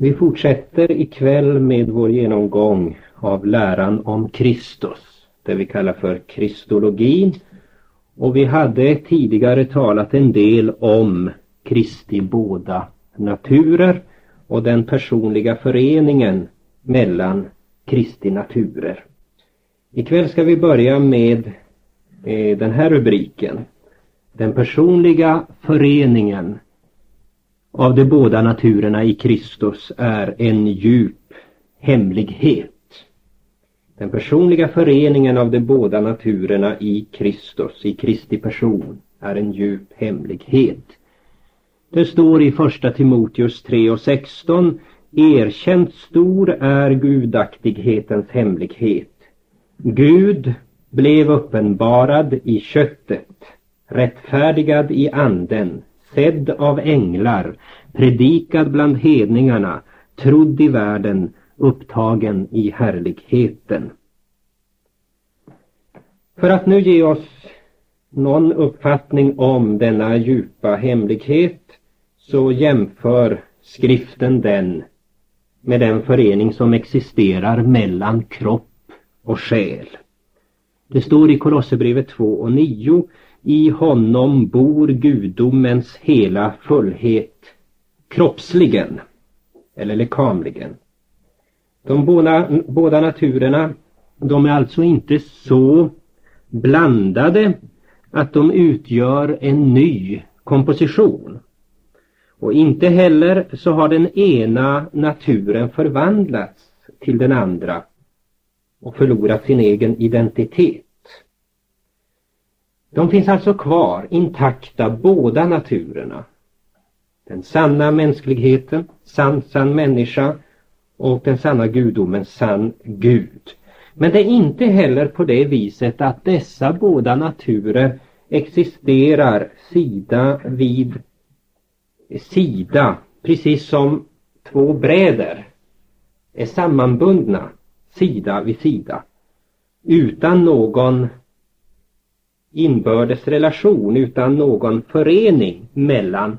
Vi fortsätter ikväll med vår genomgång av läran om Kristus, det vi kallar för kristologin. Och vi hade tidigare talat en del om Kristi båda naturer och den personliga föreningen mellan Kristi naturer. Ikväll ska vi börja med eh, den här rubriken. Den personliga föreningen av de båda naturerna i Kristus är en djup hemlighet. Den personliga föreningen av de båda naturerna i Kristus, i Kristi person, är en djup hemlighet. Det står i första Timoteus 3 och 16 Erkänt stor är gudaktighetens hemlighet. Gud blev uppenbarad i köttet, rättfärdigad i anden, sedd av änglar, predikad bland hedningarna, trodd i världen, upptagen i härligheten. För att nu ge oss någon uppfattning om denna djupa hemlighet så jämför skriften den med den förening som existerar mellan kropp och själ. Det står i Kolosserbrevet 2 och 9 i honom bor gudomens hela fullhet kroppsligen eller lekamligen. De båda, båda naturerna de är alltså inte så blandade att de utgör en ny komposition. Och inte heller så har den ena naturen förvandlats till den andra och förlorat sin egen identitet. De finns alltså kvar intakta båda naturerna. Den sanna mänskligheten, sann, sann människa och den sanna gudomen, sann Gud. Men det är inte heller på det viset att dessa båda naturer existerar sida vid sida, precis som två bräder är sammanbundna sida vid sida utan någon inbördes relation, utan någon förening mellan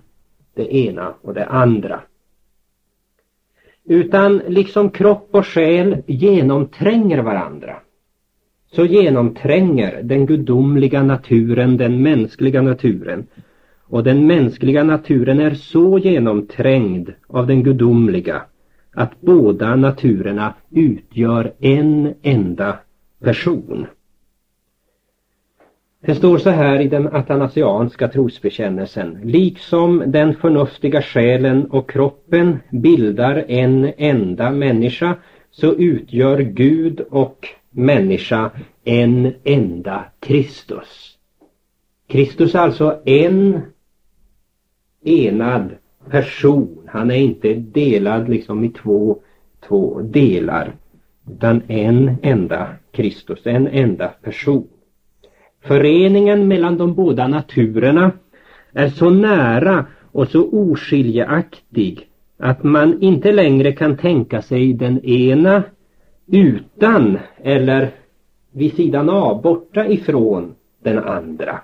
det ena och det andra. Utan liksom kropp och själ genomtränger varandra så genomtränger den gudomliga naturen den mänskliga naturen och den mänskliga naturen är så genomträngd av den gudomliga att båda naturerna utgör en enda person. Det står så här i den atanasianska trosbekännelsen. Liksom den förnuftiga själen och kroppen bildar en enda människa så utgör Gud och människa en enda Kristus. Kristus är alltså en enad person. Han är inte delad liksom i två, två delar. Utan en enda Kristus, en enda person. Föreningen mellan de båda naturerna är så nära och så oskiljaktig att man inte längre kan tänka sig den ena utan eller vid sidan av, borta ifrån den andra.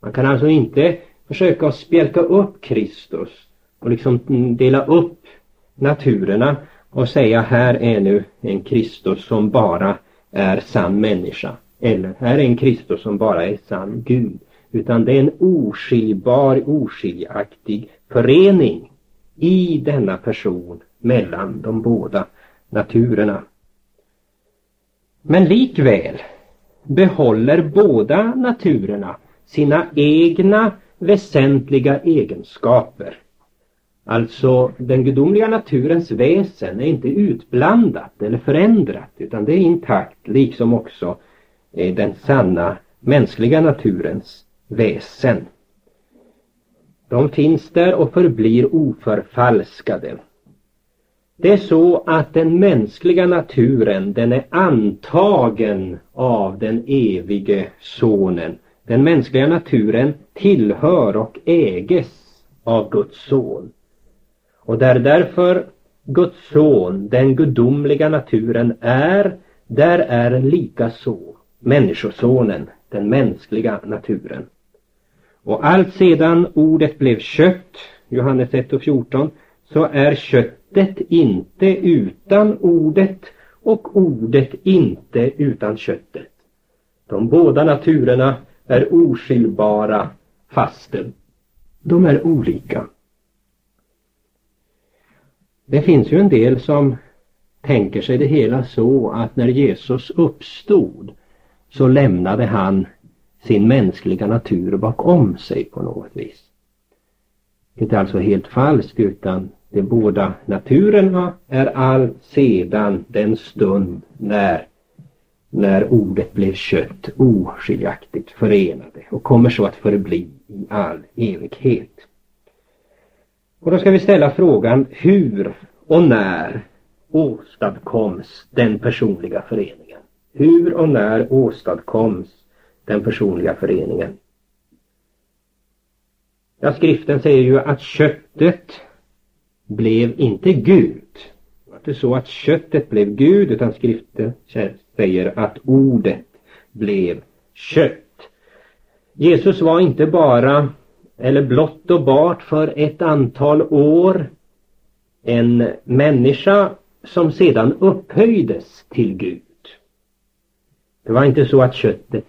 Man kan alltså inte försöka att spjälka upp Kristus och liksom dela upp naturerna och säga här är nu en Kristus som bara är sann människa. Eller här är en Kristus som bara är sann Gud. Utan det är en oskiljbar, oskiljaktig förening i denna person mellan de båda naturerna. Men likväl behåller båda naturerna sina egna väsentliga egenskaper. Alltså den gudomliga naturens väsen är inte utblandat eller förändrat utan det är intakt liksom också är den sanna mänskliga naturens väsen. De finns där och förblir oförfalskade. Det är så att den mänskliga naturen den är antagen av den evige sonen den mänskliga naturen tillhör och äges av Guds son. Och där därför Guds son, den gudomliga naturen är, där är likaså människosonen, den mänskliga naturen. Och allt sedan ordet blev kött, Johannes 1 och 14, så är köttet inte utan ordet och ordet inte utan köttet. De båda naturerna är oskiljbara fastän de är olika. Det finns ju en del som tänker sig det hela så att när Jesus uppstod så lämnade han sin mänskliga natur bakom sig på något vis. Det är alltså helt falskt utan de båda naturerna är all sedan den stund när, när ordet blev kött oskiljaktigt förenade och kommer så att förbli i all evighet. Och då ska vi ställa frågan hur och när åstadkoms den personliga föreningen? Hur och när åstadkoms den personliga föreningen? Ja, skriften säger ju att köttet blev inte Gud. Det var inte så att köttet blev Gud utan skriften säger att ordet blev kött. Jesus var inte bara eller blott och bart för ett antal år en människa som sedan upphöjdes till Gud. Det var inte så att köttet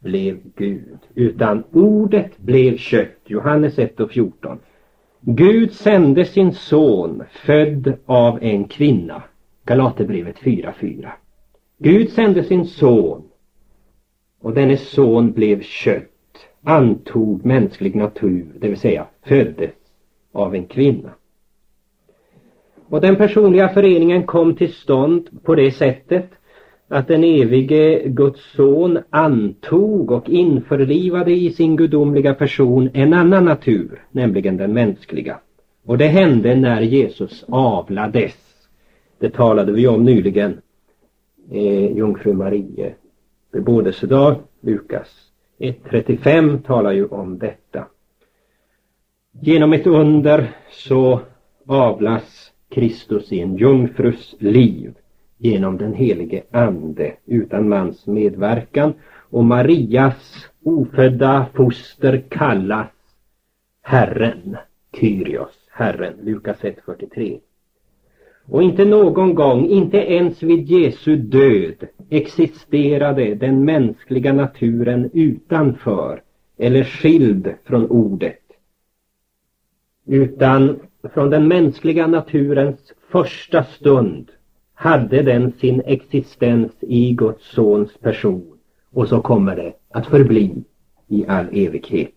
blev Gud, utan ordet blev kött. Johannes 1 och 14. Gud sände sin son, född av en kvinna. Galaterbrevet 4.4. Gud sände sin son och denne son blev kött, antog mänsklig natur, det vill säga föddes av en kvinna. Och den personliga föreningen kom till stånd på det sättet att den evige Guds son antog och införlivade i sin gudomliga person en annan natur, nämligen den mänskliga. Och det hände när Jesus avlades. Det talade vi om nyligen. Eh, Jungfru Marie bebådelsedag, Lukas 1.35 talar ju om detta. Genom ett under så avlas Kristus i en jungfrus liv genom den helige Ande utan mans medverkan och Marias ofödda foster kallas Herren, Kyrios, Herren, Lukas 1.43. Och inte någon gång, inte ens vid Jesu död, existerade den mänskliga naturen utanför eller skild från ordet. Utan från den mänskliga naturens första stund hade den sin existens i Guds sons person och så kommer det att förbli i all evighet.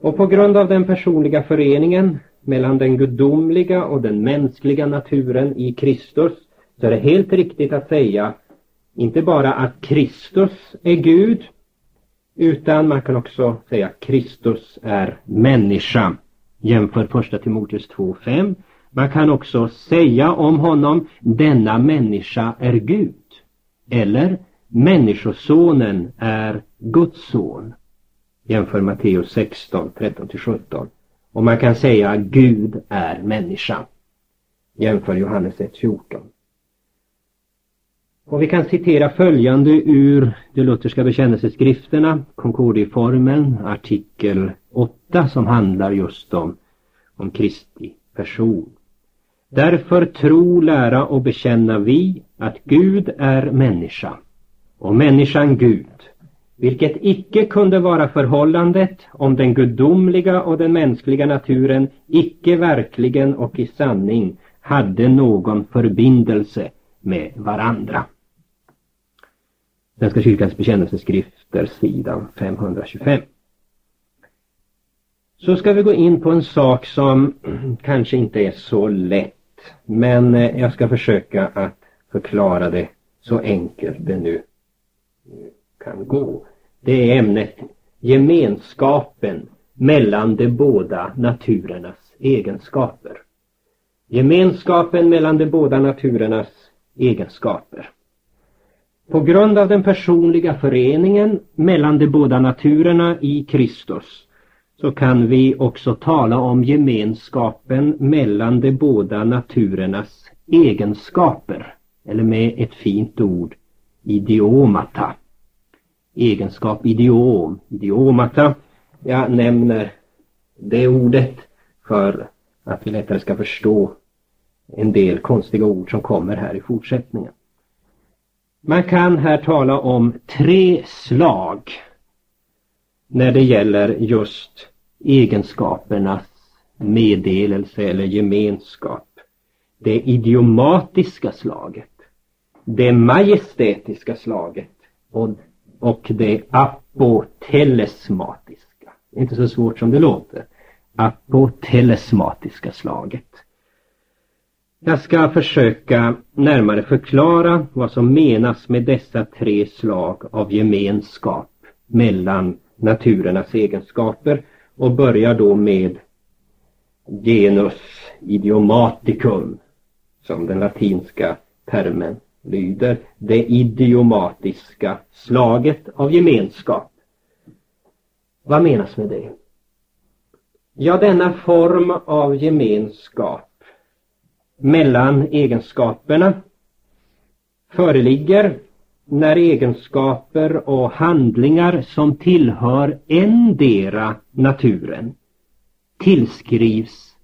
Och på grund av den personliga föreningen mellan den gudomliga och den mänskliga naturen i Kristus så är det helt riktigt att säga inte bara att Kristus är Gud utan man kan också säga att Kristus är människa. Jämför första Timoteus 2.5 man kan också säga om honom, denna människa är Gud. Eller, Människosonen är Guds son. Jämför Matteus 16, 13-17. Och man kan säga Gud är människa. Jämför Johannes 1, 14. Och vi kan citera följande ur de lutherska bekännelseskrifterna, Concordieformeln, artikel 8 som handlar just om, om Kristi person. Därför tro, lära och bekänna vi att Gud är människa och människan Gud, vilket icke kunde vara förhållandet om den gudomliga och den mänskliga naturen icke verkligen och i sanning hade någon förbindelse med varandra. Svenska kyrkans bekännelseskrifter, sidan 525. Så ska vi gå in på en sak som kanske inte är så lätt men eh, jag ska försöka att förklara det så enkelt det nu eh, kan gå. Det är ämnet gemenskapen mellan de båda naturernas egenskaper. Gemenskapen mellan de båda naturernas egenskaper. På grund av den personliga föreningen mellan de båda naturerna i Kristus så kan vi också tala om gemenskapen mellan de båda naturernas egenskaper. Eller med ett fint ord, idiomata. Egenskap idiom, idiomata. Jag nämner det ordet för att vi lättare ska förstå en del konstiga ord som kommer här i fortsättningen. Man kan här tala om tre slag när det gäller just egenskapernas meddelelse eller gemenskap. Det idiomatiska slaget, det majestätiska slaget och, och det apotelesmatiska. Inte så svårt som det låter. Apotelesmatiska slaget. Jag ska försöka närmare förklara vad som menas med dessa tre slag av gemenskap mellan naturernas egenskaper och börjar då med genus idiomaticum som den latinska termen lyder. Det idiomatiska slaget av gemenskap. Vad menas med det? Ja, denna form av gemenskap mellan egenskaperna föreligger när egenskaper och handlingar som tillhör endera naturen tillskrivs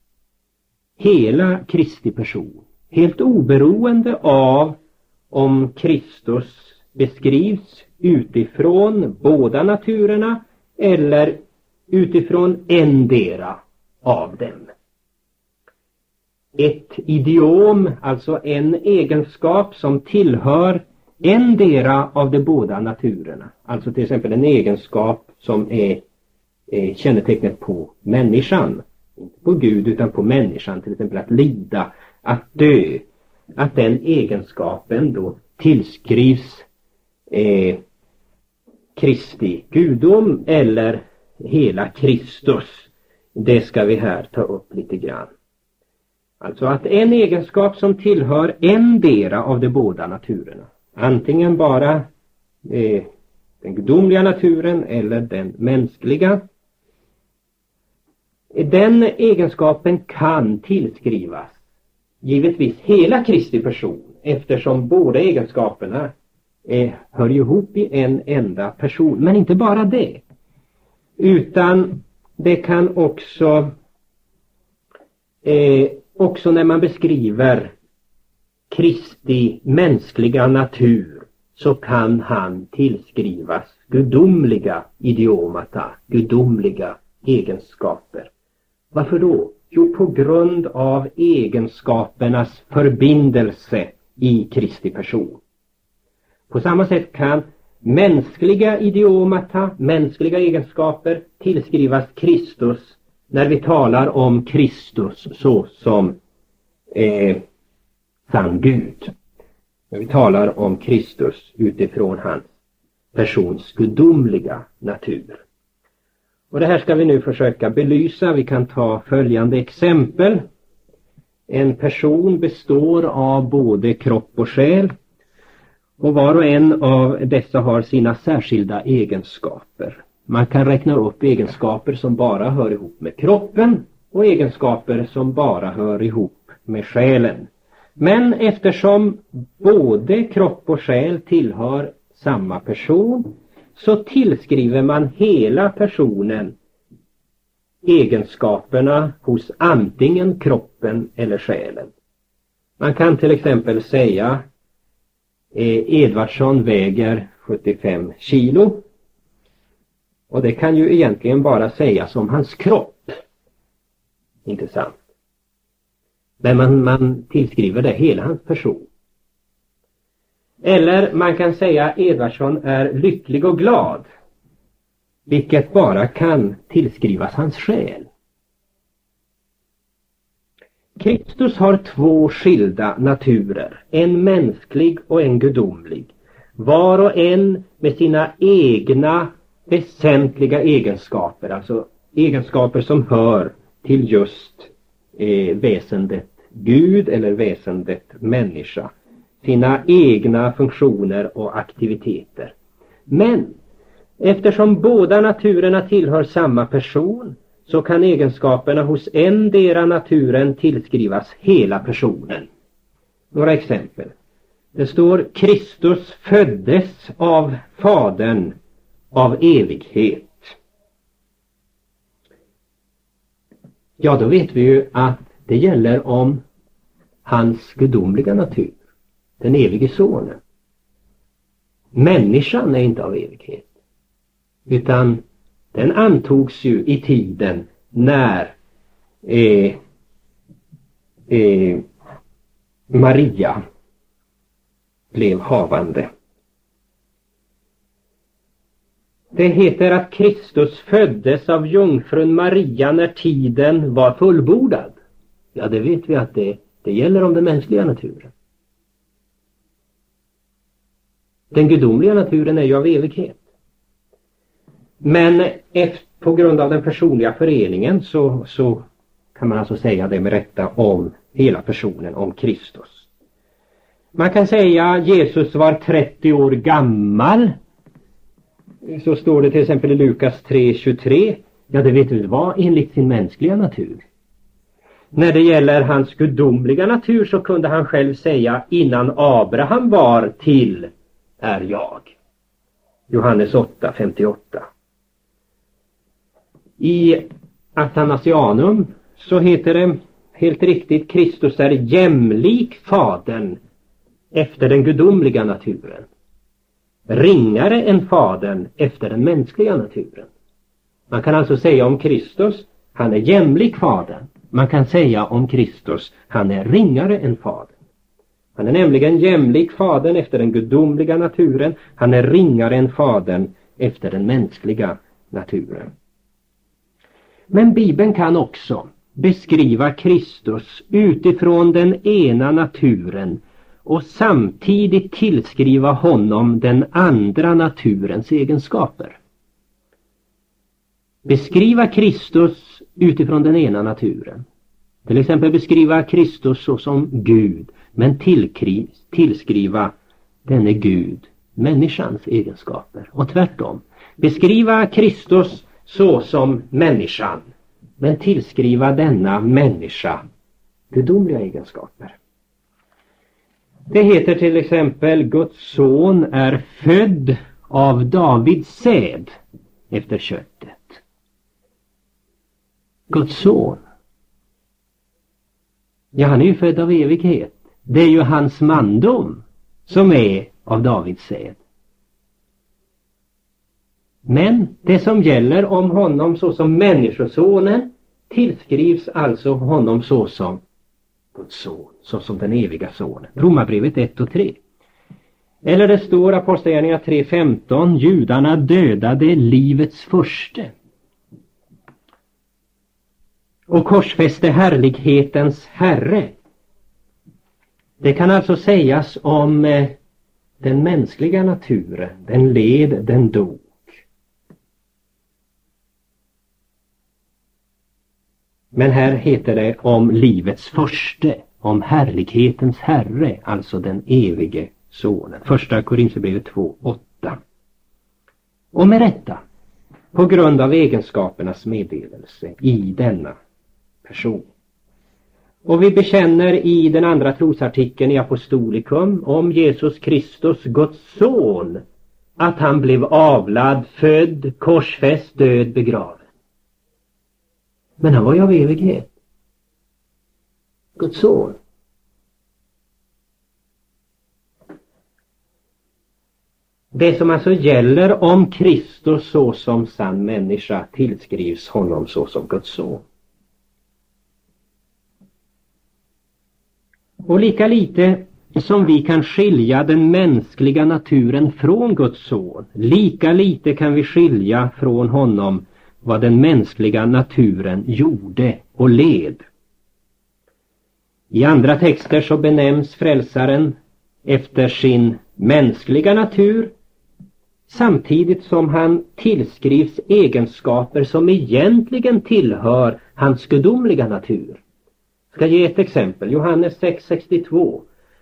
hela Kristi person. Helt oberoende av om Kristus beskrivs utifrån båda naturerna eller utifrån endera av dem. Ett idiom, alltså en egenskap som tillhör endera av de båda naturerna. Alltså till exempel en egenskap som är, är kännetecknet på människan. Inte på Gud utan på människan. Till exempel att lida, att dö. Att den egenskapen då tillskrivs eh, Kristi gudom eller hela Kristus. Det ska vi här ta upp lite grann. Alltså att en egenskap som tillhör endera av de båda naturerna Antingen bara eh, den gudomliga naturen eller den mänskliga. Den egenskapen kan tillskrivas givetvis hela Kristi person eftersom båda egenskaperna eh, hör ihop i en enda person. Men inte bara det. Utan det kan också eh, också när man beskriver Kristi mänskliga natur så kan han tillskrivas gudomliga idiomata, gudomliga egenskaper. Varför då? Jo, på grund av egenskapernas förbindelse i Kristi person. På samma sätt kan mänskliga idiomata, mänskliga egenskaper tillskrivas Kristus när vi talar om Kristus såsom eh, sann Gud. När vi talar om Kristus utifrån hans persons gudomliga natur. Och det här ska vi nu försöka belysa. Vi kan ta följande exempel. En person består av både kropp och själ. Och var och en av dessa har sina särskilda egenskaper. Man kan räkna upp egenskaper som bara hör ihop med kroppen och egenskaper som bara hör ihop med själen. Men eftersom både kropp och själ tillhör samma person så tillskriver man hela personen egenskaperna hos antingen kroppen eller själen. Man kan till exempel säga eh, Edvardsson väger 75 kilo. Och det kan ju egentligen bara sägas om hans kropp. Inte sant? Men man, man tillskriver det hela hans person. Eller man kan säga Edvardsson är lycklig och glad. Vilket bara kan tillskrivas hans själ. Kristus har två skilda naturer, en mänsklig och en gudomlig. Var och en med sina egna väsentliga egenskaper, alltså egenskaper som hör till just eh, väsendet Gud eller väsendet människa sina egna funktioner och aktiviteter. Men eftersom båda naturerna tillhör samma person så kan egenskaperna hos endera naturen tillskrivas hela personen. Några exempel. Det står Kristus föddes av Fadern av evighet. Ja, då vet vi ju att det gäller om hans gudomliga natur, den evige sonen. Människan är inte av evighet. Utan den antogs ju i tiden när eh, eh, Maria blev havande. Det heter att Kristus föddes av jungfrun Maria när tiden var fullbordad. Ja, det vet vi att det, det gäller om den mänskliga naturen. Den gudomliga naturen är ju av evighet. Men efter, på grund av den personliga föreningen så, så kan man alltså säga det med rätta om hela personen, om Kristus. Man kan säga Jesus var 30 år gammal. Så står det till exempel i Lukas 3.23. Ja, det vet du vad, enligt sin mänskliga natur. När det gäller hans gudomliga natur så kunde han själv säga innan Abraham var till är jag. Johannes 8, 58. I Athanasianum så heter det helt riktigt Kristus är jämlik Fadern efter den gudomliga naturen. Ringare än Fadern efter den mänskliga naturen. Man kan alltså säga om Kristus, han är jämlik Fadern. Man kan säga om Kristus, han är ringare än Fadern. Han är nämligen jämlik Fadern efter den gudomliga naturen. Han är ringare än Fadern efter den mänskliga naturen. Men Bibeln kan också beskriva Kristus utifrån den ena naturen och samtidigt tillskriva honom den andra naturens egenskaper. Beskriva Kristus utifrån den ena naturen. Till exempel beskriva Kristus såsom Gud men tillskriva denne Gud människans egenskaper och tvärtom. Beskriva Kristus såsom människan men tillskriva denna människa gudomliga egenskaper. Det heter till exempel Guds son är född av Davids säd efter köttet. Guds son. Ja, han är ju född av evighet. Det är ju hans mandom som är av Davids säd. Men det som gäller om honom såsom människosonen tillskrivs alltså honom såsom Guds son, såsom den eviga sonen. Romarbrevet 1 och 3. Eller det står Apostlagärningarna 3.15 Judarna dödade livets förste och korsfäste härlighetens herre. Det kan alltså sägas om eh, den mänskliga naturen, den led, den dog. Men här heter det om livets förste, om härlighetens herre, alltså den evige sonen. Första Korinthierbrevet 2.8. Och med rätta, på grund av egenskapernas meddelelse i denna person. Och vi bekänner i den andra trosartikeln i Apostolikum om Jesus Kristus, Guds son, att han blev avlad, född, korsfäst, död, begraven. Men han var ju av evighet. Guds son. Det som alltså gäller om Kristus såsom sann människa tillskrivs honom såsom Guds son. Och lika lite som vi kan skilja den mänskliga naturen från Guds son, lika lite kan vi skilja från honom vad den mänskliga naturen gjorde och led. I andra texter så benämns frälsaren efter sin mänskliga natur samtidigt som han tillskrivs egenskaper som egentligen tillhör hans gudomliga natur. Jag ska ge ett exempel, Johannes 6.62.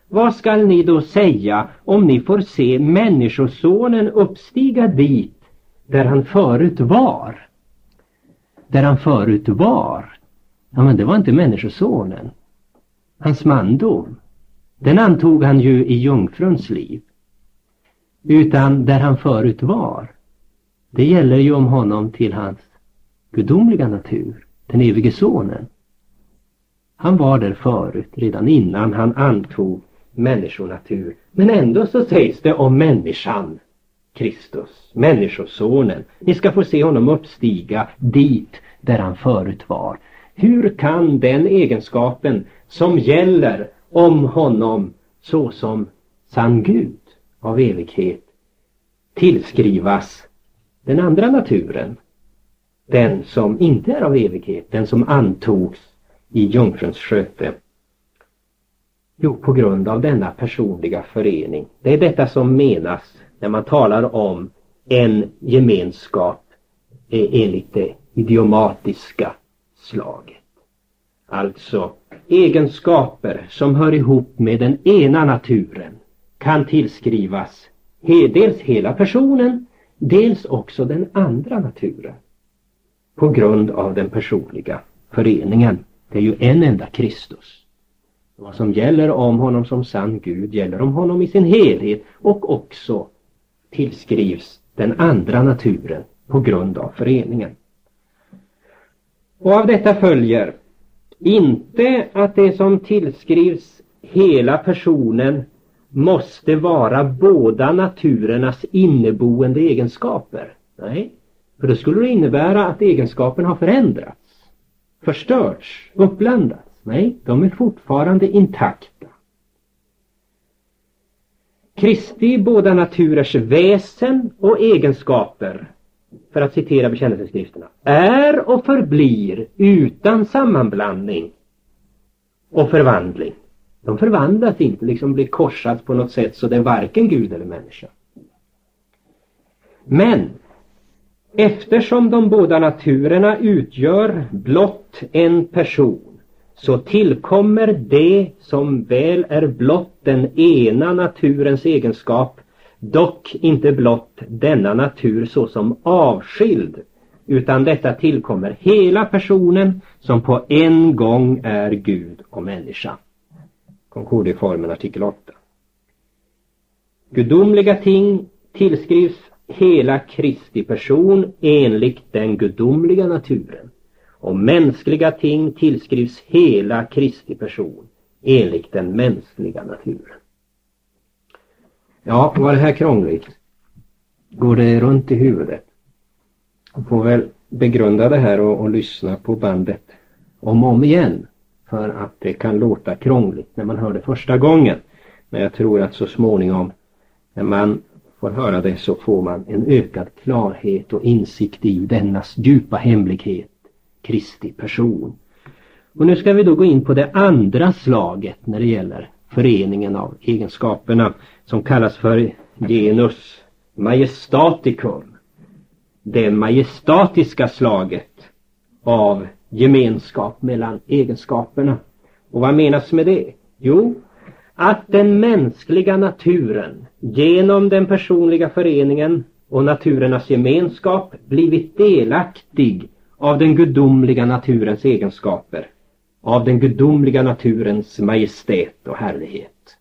Vad skall ni då säga om ni får se Människosonen uppstiga dit där han förut var? där han förut var. Ja, men det var inte Människosonen. Hans mandom, den antog han ju i jungfruns liv. Utan där han förut var. Det gäller ju om honom till hans gudomliga natur. den evige sonen. Han var där förut, redan innan han antog människonatur. Men ändå så sägs det om människan, Kristus, människosonen. Ni ska få se honom uppstiga dit där han förut var. Hur kan den egenskapen som gäller om honom såsom sann Gud av evighet tillskrivas den andra naturen? Den som inte är av evighet, den som antogs i jungfruns sköte. Jo, på grund av denna personliga förening. Det är detta som menas när man talar om en gemenskap eh, enligt det idiomatiska slaget. Alltså egenskaper som hör ihop med den ena naturen kan tillskrivas dels hela personen, dels också den andra naturen. På grund av den personliga föreningen. Det är ju en enda Kristus. Vad som gäller om honom som sann Gud gäller om honom i sin helhet och också tillskrivs den andra naturen på grund av föreningen. Och av detta följer inte att det som tillskrivs hela personen måste vara båda naturernas inneboende egenskaper. Nej, för då skulle det innebära att egenskapen har förändrats, förstörts, uppblandats. Nej, de är fortfarande intakta. Kristi båda naturers väsen och egenskaper för att citera bekännelseskrifterna, är och förblir utan sammanblandning och förvandling. De förvandlas inte, liksom blir korsat på något sätt så det är varken Gud eller människa. Men eftersom de båda naturerna utgör blott en person så tillkommer det som väl är blott den ena naturens egenskap dock inte blott denna natur såsom avskild utan detta tillkommer hela personen som på en gång är Gud och människa. Konkordieformen artikel 8. Gudomliga ting tillskrivs hela Kristi person enligt den gudomliga naturen och mänskliga ting tillskrivs hela Kristi person enligt den mänskliga naturen. Ja, var det här krångligt? Går det runt i huvudet? Jag får väl begrunda det här och, och lyssna på bandet om och om igen. För att det kan låta krångligt när man hör det första gången. Men jag tror att så småningom när man får höra det så får man en ökad klarhet och insikt i dennas djupa hemlighet, Kristi person. Och nu ska vi då gå in på det andra slaget när det gäller föreningen av egenskaperna som kallas för genus majestaticum. Det majestatiska slaget av gemenskap mellan egenskaperna. Och vad menas med det? Jo, att den mänskliga naturen genom den personliga föreningen och naturernas gemenskap blivit delaktig av den gudomliga naturens egenskaper av den gudomliga naturens majestät och härlighet.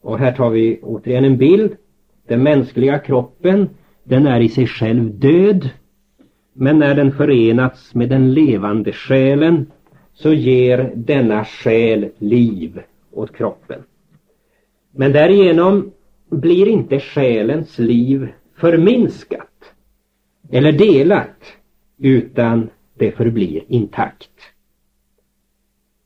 Och här tar vi återigen en bild. Den mänskliga kroppen, den är i sig själv död. Men när den förenats med den levande själen så ger denna själ liv åt kroppen. Men därigenom blir inte själens liv förminskat eller delat utan det förblir intakt.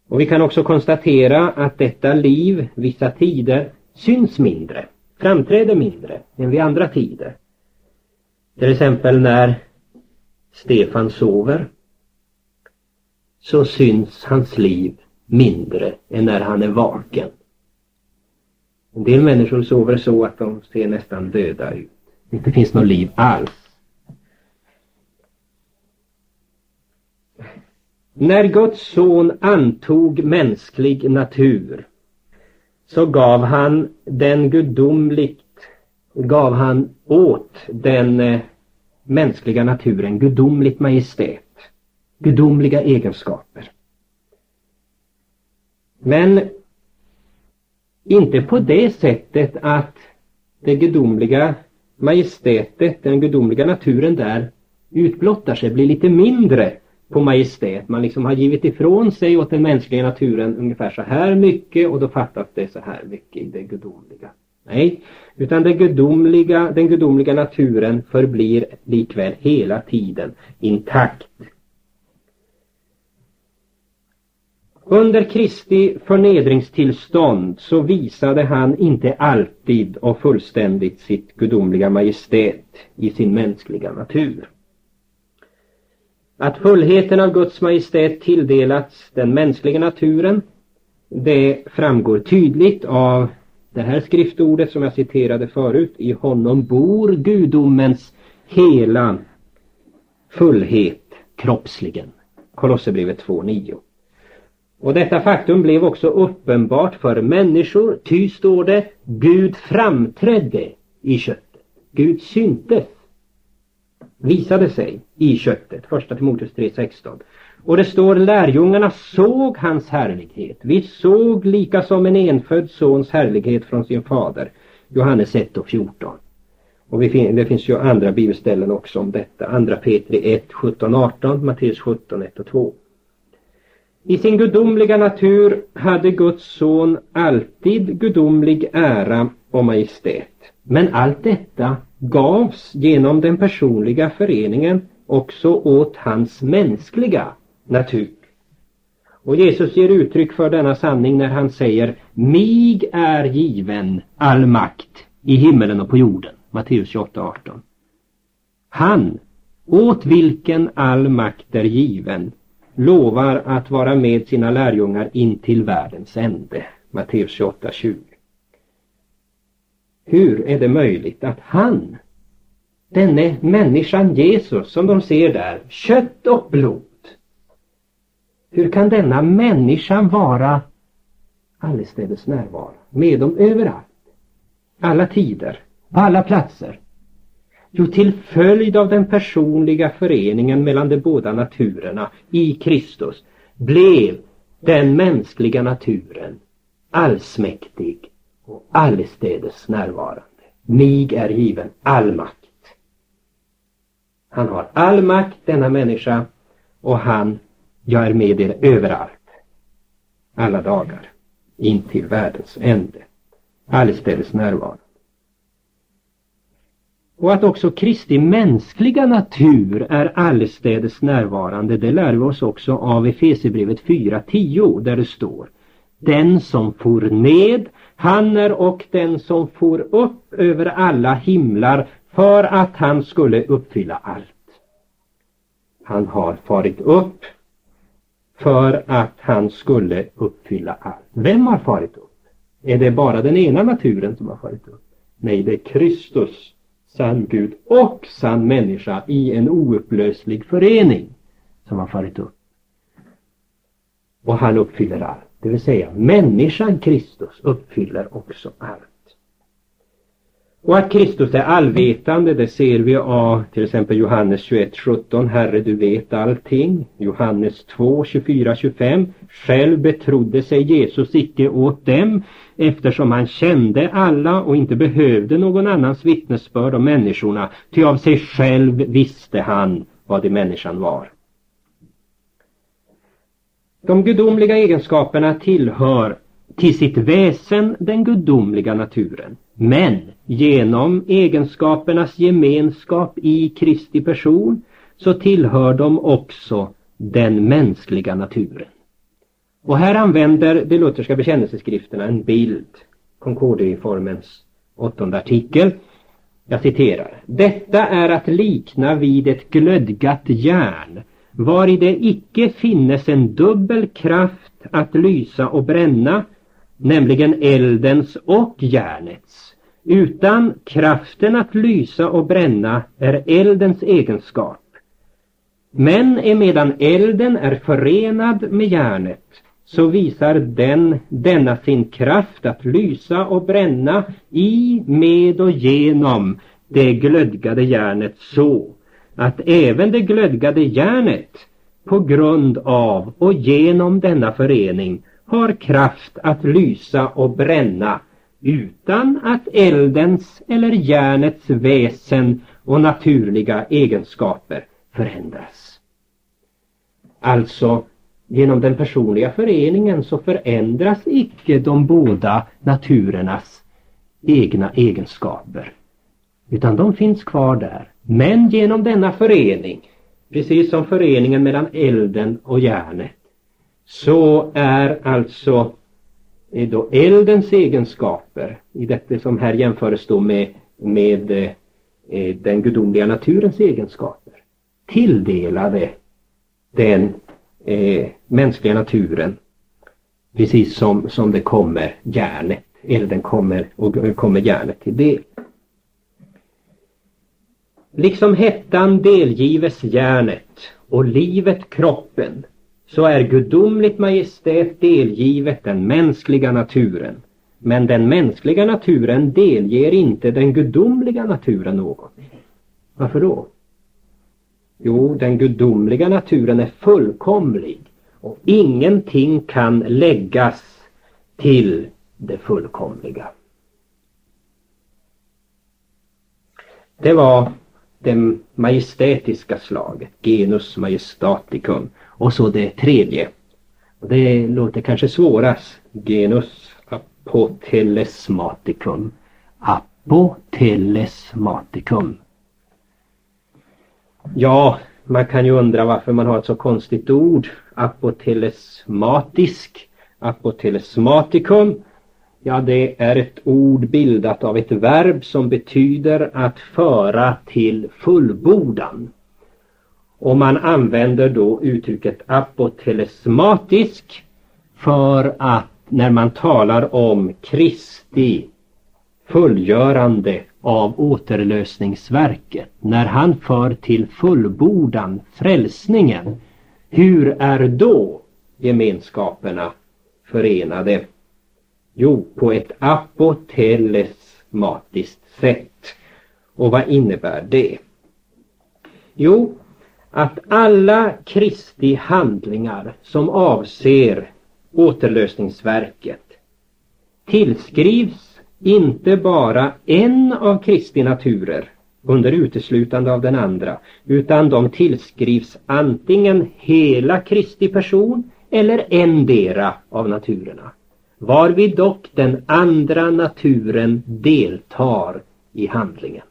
Och vi kan också konstatera att detta liv vissa tider syns mindre, framträder mindre än vid andra tider. Till exempel när Stefan sover så syns hans liv mindre än när han är vaken. En del människor sover så att de ser nästan döda ut. Det inte finns något liv alls. När Guds son antog mänsklig natur så gav han den gudomligt, gav han åt den eh, mänskliga naturen gudomligt majestät, gudomliga egenskaper. Men inte på det sättet att det gudomliga majestätet, den gudomliga naturen där utblottar sig, blir lite mindre på majestät. Man liksom har givit ifrån sig åt den mänskliga naturen ungefär så här mycket och då fattas det så här mycket i det gudomliga. Nej, utan det gudomliga, den gudomliga naturen förblir likväl hela tiden intakt. Under Kristi förnedringstillstånd så visade han inte alltid och fullständigt sitt gudomliga majestät i sin mänskliga natur. Att fullheten av Guds majestät tilldelats den mänskliga naturen det framgår tydligt av det här skriftordet som jag citerade förut. I honom bor gudomens hela fullhet kroppsligen. Kolosserbrevet 2.9. Och detta faktum blev också uppenbart för människor, ty står det, Gud framträdde i köttet. Gud syntes, visade sig i köttet. Första Timoteus 3.16. Och det står lärjungarna såg hans härlighet. Vi såg lika som en enfödd sons härlighet från sin fader. Johannes 1 och 14. Och fin det finns ju andra bibelställen också om detta. Andra Petri 1, 17, 18, Matteus 17, 1 och 2. I sin gudomliga natur hade Guds son alltid gudomlig ära och majestät. Men allt detta gavs genom den personliga föreningen också åt hans mänskliga natur. Och Jesus ger uttryck för denna sanning när han säger Mig är given all makt i himmelen och på jorden. Matteus 28, 18. Han, åt vilken all makt är given, lovar att vara med sina lärjungar in till världens ände. Matteus 28, 20. Hur är det möjligt att han, denne människan Jesus som de ser där, kött och blod, hur kan denna människan vara allestädes närvarande med dem överallt, alla tider, på alla platser? Jo, till följd av den personliga föreningen mellan de båda naturerna i Kristus blev den mänskliga naturen allsmäktig och allestädes närvarande. Mig är given all makt. Han har all makt, denna människa, och han jag är med er överallt. Alla dagar. In till världens ände. Allestädes närvarande. Och att också Kristi mänskliga natur är allestädes närvarande det lär vi oss också av Efesierbrevet 4.10 där det står Den som for ned, han är och den som for upp över alla himlar för att han skulle uppfylla allt. Han har farit upp för att han skulle uppfylla allt. Vem har farit upp? Är det bara den ena naturen som har farit upp? Nej, det är Kristus, sann Gud och sann människa i en oupplöslig förening som har farit upp. Och han uppfyller allt. Det vill säga människan Kristus uppfyller också allt. Och att Kristus är allvetande det ser vi av till exempel Johannes 21, 17. Herre du vet allting. Johannes 2, 24, 25. Själv betrodde sig Jesus icke åt dem eftersom han kände alla och inte behövde någon annans vittnesbörd om människorna. Ty av sig själv visste han vad det människan var. De gudomliga egenskaperna tillhör till sitt väsen den gudomliga naturen. Men genom egenskapernas gemenskap i Kristi person så tillhör de också den mänskliga naturen. Och här använder de lutherska bekännelseskrifterna en bild, Concordieformens åttonde artikel. Jag citerar. Detta är att likna vid ett glödgat järn, vari det icke finnes en dubbel kraft att lysa och bränna, nämligen eldens och järnets. Utan kraften att lysa och bränna är eldens egenskap. Men emedan elden är förenad med järnet så visar den denna sin kraft att lysa och bränna i, med och genom det glödgade järnet så att även det glödgade järnet på grund av och genom denna förening har kraft att lysa och bränna utan att eldens eller järnets väsen och naturliga egenskaper förändras. Alltså genom den personliga föreningen så förändras icke de båda naturernas egna egenskaper. Utan de finns kvar där. Men genom denna förening, precis som föreningen mellan elden och järnet, så är alltså är då eldens egenskaper, i detta som här jämförs då med, med eh, den gudomliga naturens egenskaper, tilldelade den eh, mänskliga naturen precis som, som det kommer järnet, eller den kommer och kommer järnet till del. Liksom hettan delgives järnet och livet kroppen så är gudomligt majestät delgivet den mänskliga naturen. Men den mänskliga naturen delger inte den gudomliga naturen något. Varför då? Jo, den gudomliga naturen är fullkomlig och ingenting kan läggas till det fullkomliga. Det var det majestätiska slaget, genus majestaticum. Och så det tredje. Det låter kanske svårast. Genus apotelesmaticum. Apotelesmaticum. Ja, man kan ju undra varför man har ett så konstigt ord. Apotelesmatisk. Apotelesmatikum Ja, det är ett ord bildat av ett verb som betyder att föra till fullbordan. Och man använder då uttrycket apotelesmatisk för att när man talar om Kristi fullgörande av återlösningsverket, när han för till fullbordan frälsningen, hur är då gemenskaperna förenade? Jo, på ett apotelesmatiskt sätt. Och vad innebär det? Jo, att alla Kristi handlingar som avser återlösningsverket tillskrivs inte bara en av Kristi naturer under uteslutande av den andra utan de tillskrivs antingen hela Kristi person eller endera av naturerna varvid dock den andra naturen deltar i handlingen.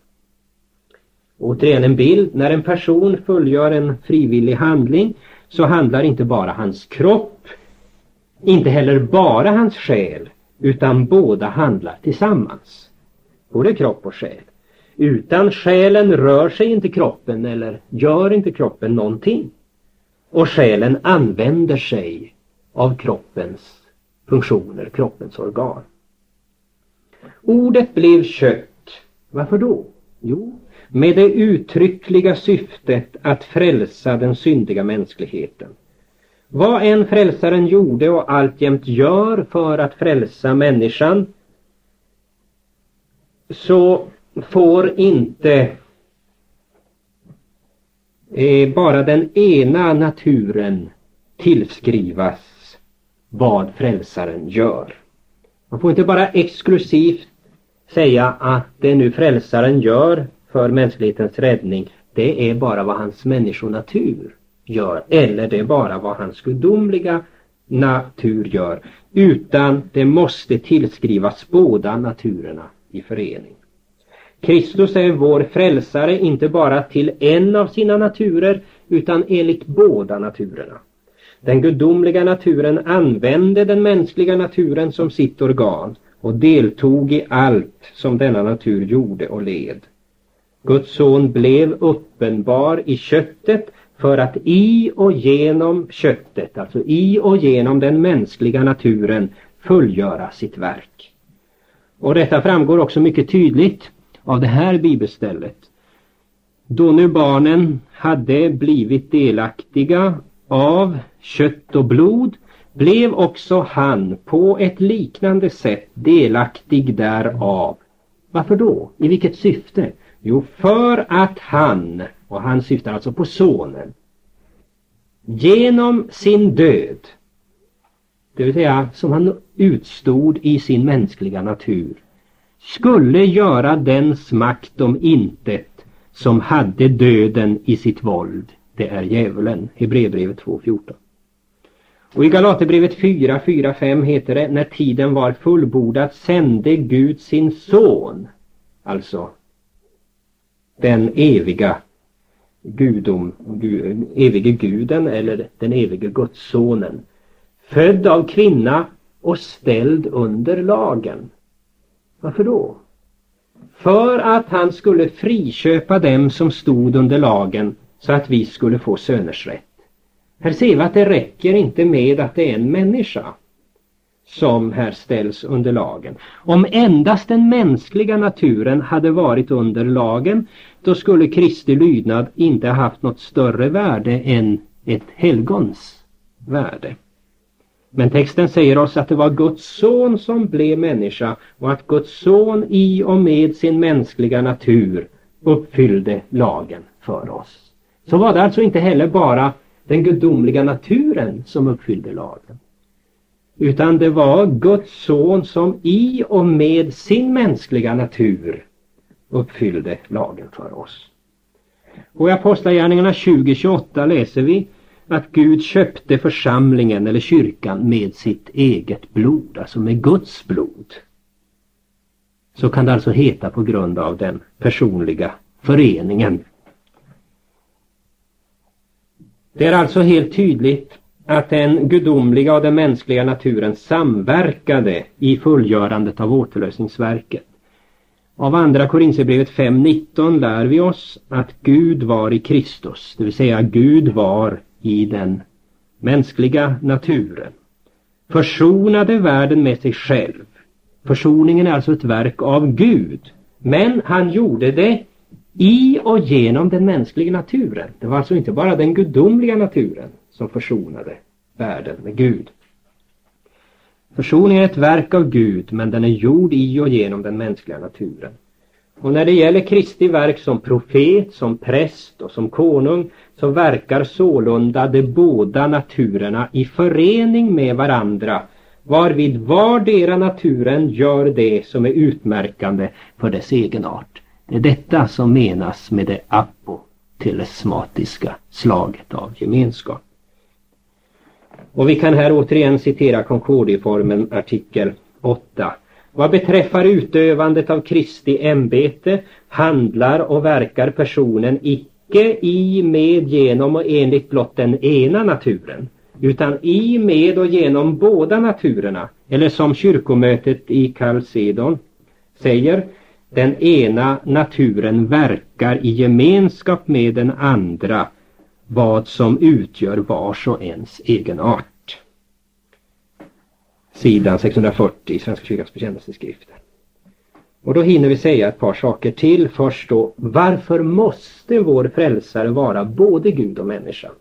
Återigen en bild. När en person fullgör en frivillig handling så handlar inte bara hans kropp, inte heller bara hans själ, utan båda handlar tillsammans. Både kropp och själ. Utan själen rör sig inte kroppen eller gör inte kroppen någonting. Och själen använder sig av kroppens funktioner, kroppens organ. Ordet blev kött. Varför då? Jo, med det uttryckliga syftet att frälsa den syndiga mänskligheten. Vad än frälsaren gjorde och alltjämt gör för att frälsa människan så får inte eh, bara den ena naturen tillskrivas vad frälsaren gör. Man får inte bara exklusivt säga att det nu frälsaren gör för mänsklighetens räddning, det är bara vad hans människonatur gör. Eller det är bara vad hans gudomliga natur gör. Utan det måste tillskrivas båda naturerna i förening. Kristus är vår frälsare inte bara till en av sina naturer utan enligt båda naturerna. Den gudomliga naturen använde den mänskliga naturen som sitt organ och deltog i allt som denna natur gjorde och led. Guds son blev uppenbar i köttet för att i och genom köttet, alltså i och genom den mänskliga naturen fullgöra sitt verk. Och detta framgår också mycket tydligt av det här bibelstället. Då nu barnen hade blivit delaktiga av kött och blod blev också han på ett liknande sätt delaktig därav. Varför då? I vilket syfte? Jo, för att han, och han syftar alltså på sonen, genom sin död, det vill säga som han utstod i sin mänskliga natur, skulle göra dens makt om intet som hade döden i sitt våld det är djävulen. Hebreerbrevet 2.14. Och i Galaterbrevet 4, 4, 5 heter det när tiden var fullbordad sände Gud sin son. Alltså den eviga gudom, gud, evige guden eller den evige gudssonen. Född av kvinna och ställd under lagen. Varför då? För att han skulle friköpa dem som stod under lagen så att vi skulle få söners rätt. Här ser vi att det räcker inte med att det är en människa som här ställs under lagen. Om endast den mänskliga naturen hade varit under lagen då skulle Kristi lydnad inte haft något större värde än ett helgons värde. Men texten säger oss att det var Guds son som blev människa och att Guds son i och med sin mänskliga natur uppfyllde lagen för oss. Så var det alltså inte heller bara den gudomliga naturen som uppfyllde lagen. Utan det var Guds son som i och med sin mänskliga natur uppfyllde lagen för oss. Och i Apostlagärningarna 20.28 läser vi att Gud köpte församlingen eller kyrkan med sitt eget blod, alltså med Guds blod. Så kan det alltså heta på grund av den personliga föreningen. Det är alltså helt tydligt att den gudomliga och den mänskliga naturen samverkade i fullgörandet av återlösningsverket. Av andra Korinthierbrevet 5.19 lär vi oss att Gud var i Kristus, det vill säga Gud var i den mänskliga naturen. Försonade världen med sig själv. Försoningen är alltså ett verk av Gud. Men han gjorde det i och genom den mänskliga naturen. Det var alltså inte bara den gudomliga naturen som försonade världen med Gud. Försoningen är ett verk av Gud men den är gjord i och genom den mänskliga naturen. Och när det gäller Kristi verk som profet, som präst och som konung så verkar sålunda de båda naturerna i förening med varandra varvid vardera naturen gör det som är utmärkande för dess egenart. Det är detta som menas med det apotelesmatiska slaget av gemenskap. Och vi kan här återigen citera Concordieformen artikel 8. Vad beträffar utövandet av Kristi ämbete handlar och verkar personen icke i, med, genom och enligt blott den ena naturen utan i, med och genom båda naturerna eller som kyrkomötet i Kalsedon säger den ena naturen verkar i gemenskap med den andra vad som utgör vars och ens egenart. Sidan 640 i Svenska kyrkans bekännelseskrifter. Och då hinner vi säga ett par saker till. Först då, varför måste vår frälsare vara både Gud och människa?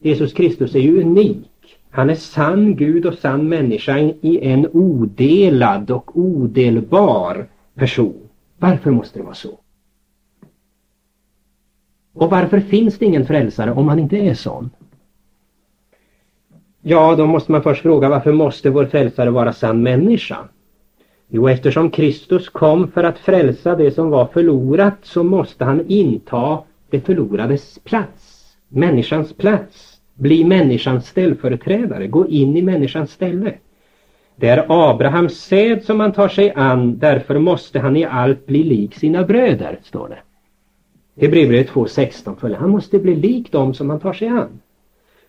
Jesus Kristus är ju unik. Han är sann Gud och sann människa i en odelad och odelbar person. Varför måste det vara så? Och varför finns det ingen frälsare om han inte är sån? Ja, då måste man först fråga varför måste vår frälsare vara sann människa? Jo, eftersom Kristus kom för att frälsa det som var förlorat så måste han inta det förlorades plats, människans plats, bli människans ställföreträdare, gå in i människans ställe. Det är Abrahams säd som han tar sig an, därför måste han i allt bli lik sina bröder, står det. Hebreerbrevet 2.16 följer. Han måste bli lik dem som han tar sig an.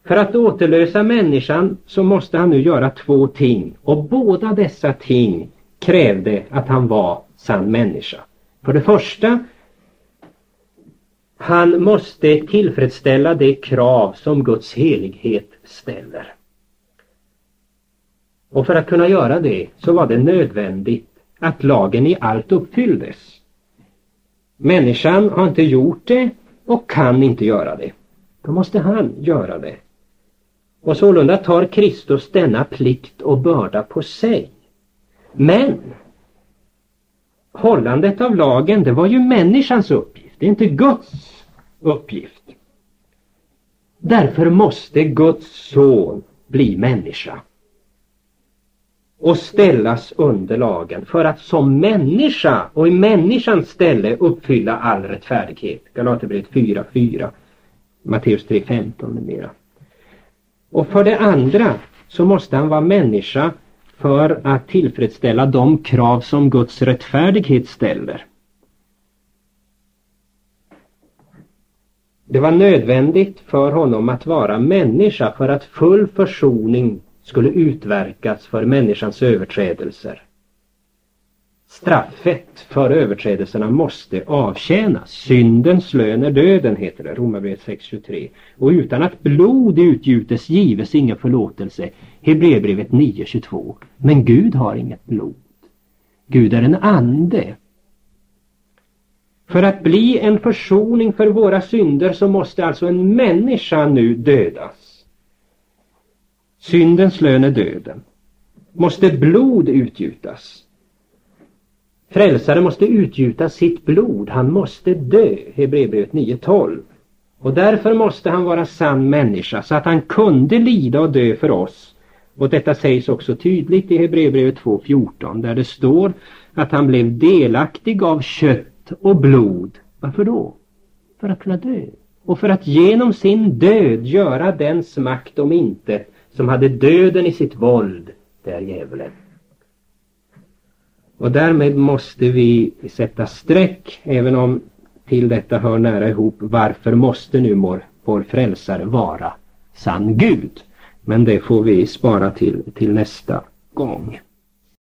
För att återlösa människan så måste han nu göra två ting och båda dessa ting krävde att han var sann människa. För det första, han måste tillfredsställa det krav som Guds helighet ställer. Och för att kunna göra det så var det nödvändigt att lagen i allt uppfylldes. Människan har inte gjort det och kan inte göra det. Då måste han göra det. Och sålunda tar Kristus denna plikt och börda på sig. Men hållandet av lagen, det var ju människans uppgift, det är inte Guds uppgift. Därför måste Guds son bli människa och ställas under lagen för att som människa och i människans ställe uppfylla all rättfärdighet. Galaterbrevet 4.4. Matteus 3.15 med mera. Och för det andra så måste han vara människa för att tillfredsställa de krav som Guds rättfärdighet ställer. Det var nödvändigt för honom att vara människa för att full försoning skulle utverkas för människans överträdelser. Straffet för överträdelserna måste avtjänas. Syndens lön är döden, heter det, Romarbrevet 6.23. Och utan att blod utgjutes gives ingen förlåtelse, Hebreerbrevet 9.22. Men Gud har inget blod. Gud är en ande. För att bli en försoning för våra synder så måste alltså en människa nu dödas. Syndens lön är döden. Måste blod utgjutas. Frälsaren måste utgjuta sitt blod, han måste dö, Hebreerbrevet 9.12. Och därför måste han vara sann människa så att han kunde lida och dö för oss. Och detta sägs också tydligt i Hebreerbrevet 2.14 där det står att han blev delaktig av kött och blod. Varför då? För att kunna dö. Och för att genom sin död göra den makt om inte som hade döden i sitt våld, det är djävulen. Och därmed måste vi sätta streck, även om till detta hör nära ihop, varför måste nu vår, vår frälsare vara sann Gud? Men det får vi spara till, till nästa gång.